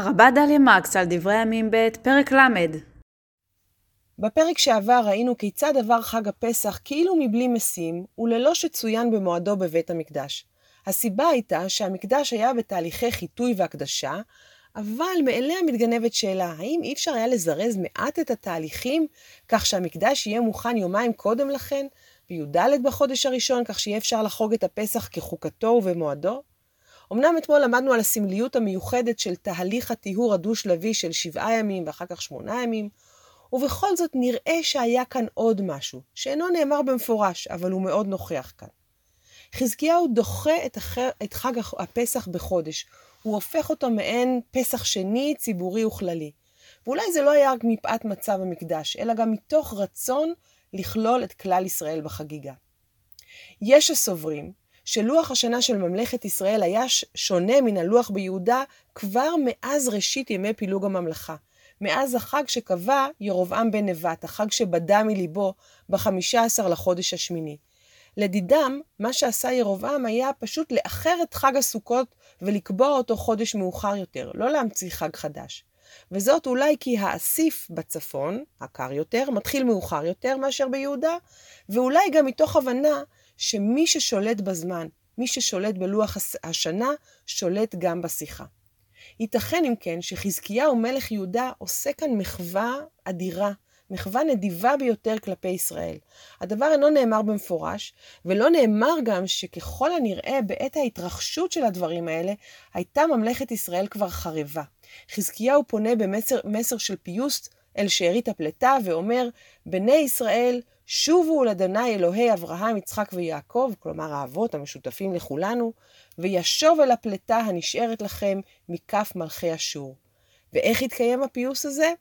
הרבה דליה מקס על דברי הימים ב', פרק ל'. בפרק שעבר ראינו כיצד עבר חג הפסח כאילו מבלי משים, וללא שצוין במועדו בבית המקדש. הסיבה הייתה שהמקדש היה בתהליכי חיטוי והקדשה, אבל מאליה מתגנבת שאלה, האם אי אפשר היה לזרז מעט את התהליכים, כך שהמקדש יהיה מוכן יומיים קודם לכן, בי"ד בחודש הראשון, כך שיהיה אפשר לחוג את הפסח כחוקתו ובמועדו? אמנם אתמול למדנו על הסמליות המיוחדת של תהליך הטיהור הדו-שלבי של שבעה ימים ואחר כך שמונה ימים, ובכל זאת נראה שהיה כאן עוד משהו, שאינו נאמר במפורש, אבל הוא מאוד נוכח כאן. חזקיהו דוחה את, אחר, את חג הפסח בחודש, הוא הופך אותו מעין פסח שני, ציבורי וכללי. ואולי זה לא היה רק מפאת מצב המקדש, אלא גם מתוך רצון לכלול את כלל ישראל בחגיגה. יש הסוברים שלוח השנה של ממלכת ישראל היה שונה מן הלוח ביהודה כבר מאז ראשית ימי פילוג הממלכה. מאז החג שקבע ירבעם בן נבט, החג שבדה מליבו בחמישה עשר לחודש השמיני. לדידם, מה שעשה ירבעם היה פשוט לאחר את חג הסוכות ולקבוע אותו חודש מאוחר יותר, לא להמציא חג חדש. וזאת אולי כי האסיף בצפון, הקר יותר, מתחיל מאוחר יותר מאשר ביהודה, ואולי גם מתוך הבנה שמי ששולט בזמן, מי ששולט בלוח השנה, שולט גם בשיחה. ייתכן אם כן שחזקיהו מלך יהודה עושה כאן מחווה אדירה, מחווה נדיבה ביותר כלפי ישראל. הדבר אינו נאמר במפורש, ולא נאמר גם שככל הנראה בעת ההתרחשות של הדברים האלה, הייתה ממלכת ישראל כבר חרבה. חזקיהו פונה במסר של פיוס אל שארית הפלטה ואומר, בני ישראל שובו לאדוני אלוהי אברהם, יצחק ויעקב, כלומר האבות המשותפים לכולנו, וישוב אל הפלטה הנשארת לכם מכף מלכי אשור. ואיך התקיים הפיוס הזה?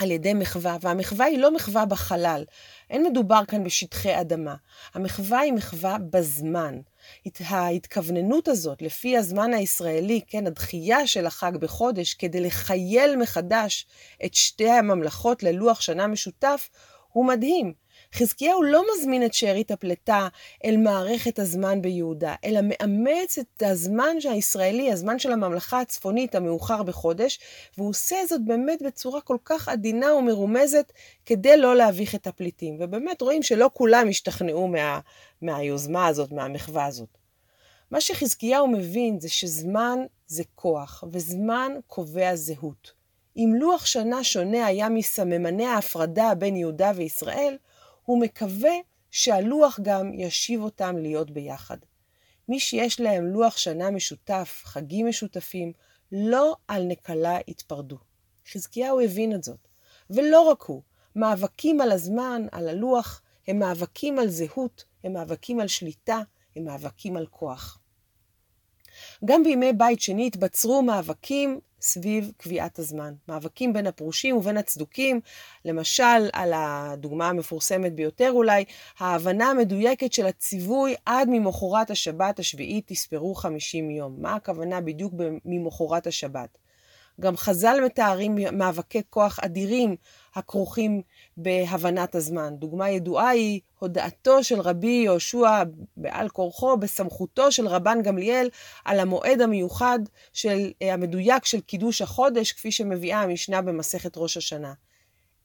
על ידי מחווה, והמחווה היא לא מחווה בחלל. אין מדובר כאן בשטחי אדמה. המחווה היא מחווה בזמן. ההתכווננות הזאת, לפי הזמן הישראלי, כן, הדחייה של החג בחודש, כדי לחייל מחדש את שתי הממלכות ללוח שנה משותף, הוא מדהים. חזקיהו לא מזמין את שארית הפלטה אל מערכת הזמן ביהודה, אלא מאמץ את הזמן הישראלי, הזמן של הממלכה הצפונית המאוחר בחודש, והוא עושה זאת באמת בצורה כל כך עדינה ומרומזת, כדי לא להביך את הפליטים. ובאמת רואים שלא כולם השתכנעו מה, מהיוזמה הזאת, מהמחווה הזאת. מה שחזקיהו מבין זה שזמן זה כוח, וזמן קובע זהות. אם לוח שנה שונה היה מסממני ההפרדה בין יהודה וישראל, הוא מקווה שהלוח גם ישיב אותם להיות ביחד. מי שיש להם לוח שנה משותף, חגים משותפים, לא על נקלה יתפרדו. חזקיהו הבין את זאת. ולא רק הוא, מאבקים על הזמן, על הלוח, הם מאבקים על זהות, הם מאבקים על שליטה, הם מאבקים על כוח. גם בימי בית שני התבצרו מאבקים סביב קביעת הזמן. מאבקים בין הפרושים ובין הצדוקים, למשל, על הדוגמה המפורסמת ביותר אולי, ההבנה המדויקת של הציווי עד ממחרת השבת השביעית תספרו 50 יום. מה הכוונה בדיוק ממחרת השבת? גם חז"ל מתארים מאבקי כוח אדירים הכרוכים בהבנת הזמן. דוגמה ידועה היא הודעתו של רבי יהושע בעל כורחו בסמכותו של רבן גמליאל על המועד המיוחד של, אה, המדויק של קידוש החודש, כפי שמביאה המשנה במסכת ראש השנה.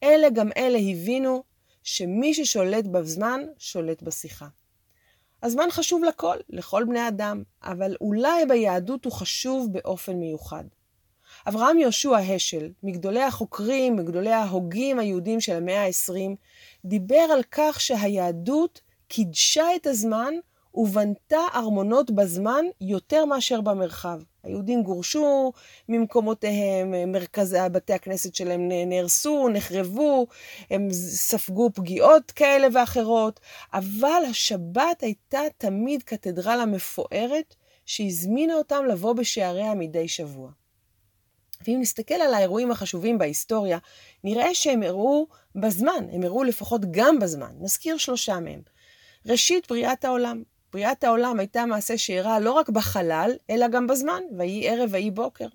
אלה גם אלה הבינו שמי ששולט בזמן, שולט בשיחה. הזמן חשוב לכל, לכל בני אדם, אבל אולי ביהדות הוא חשוב באופן מיוחד. אברהם יהושע השל, מגדולי החוקרים, מגדולי ההוגים היהודים של המאה ה-20, דיבר על כך שהיהדות קידשה את הזמן ובנתה ארמונות בזמן יותר מאשר במרחב. היהודים גורשו ממקומותיהם, מרכזי בתי הכנסת שלהם נהרסו, נחרבו, הם ספגו פגיעות כאלה ואחרות, אבל השבת הייתה תמיד קתדרלה מפוארת שהזמינה אותם לבוא בשעריה מדי שבוע. ואם נסתכל על האירועים החשובים בהיסטוריה, נראה שהם אירעו בזמן, הם אירעו לפחות גם בזמן. נזכיר שלושה מהם. ראשית, בריאת העולם. בריאת העולם הייתה מעשה שאירע לא רק בחלל, אלא גם בזמן, ויהי ערב ויהי בוקר.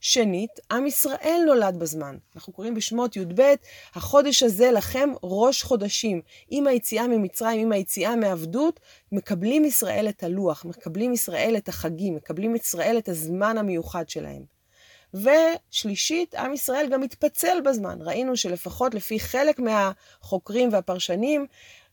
שנית, עם ישראל נולד בזמן. אנחנו קוראים בשמות י"ב, החודש הזה לכם ראש חודשים. עם היציאה ממצרים, עם היציאה מעבדות, מקבלים ישראל את הלוח, מקבלים ישראל את החגים, מקבלים ישראל את הזמן המיוחד שלהם. ושלישית, עם ישראל גם התפצל בזמן. ראינו שלפחות לפי חלק מהחוקרים והפרשנים,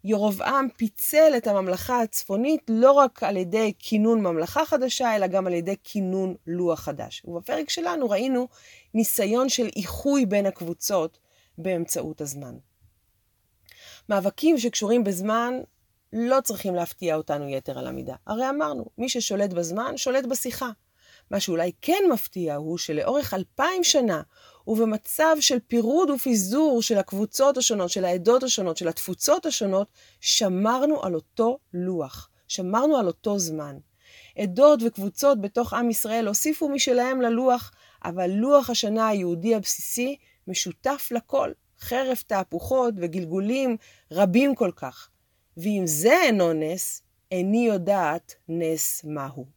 ירובעם פיצל את הממלכה הצפונית לא רק על ידי כינון ממלכה חדשה, אלא גם על ידי כינון לוח חדש. ובפרק שלנו ראינו ניסיון של איחוי בין הקבוצות באמצעות הזמן. מאבקים שקשורים בזמן לא צריכים להפתיע אותנו יתר על המידה. הרי אמרנו, מי ששולט בזמן, שולט בשיחה. מה שאולי כן מפתיע הוא שלאורך אלפיים שנה, ובמצב של פירוד ופיזור של הקבוצות השונות, של העדות השונות, של התפוצות השונות, שמרנו על אותו לוח, שמרנו על אותו זמן. עדות וקבוצות בתוך עם ישראל הוסיפו משלהם ללוח, אבל לוח השנה היהודי הבסיסי משותף לכל, חרף תהפוכות וגלגולים רבים כל כך. ואם זה אינו נס, איני יודעת נס מהו.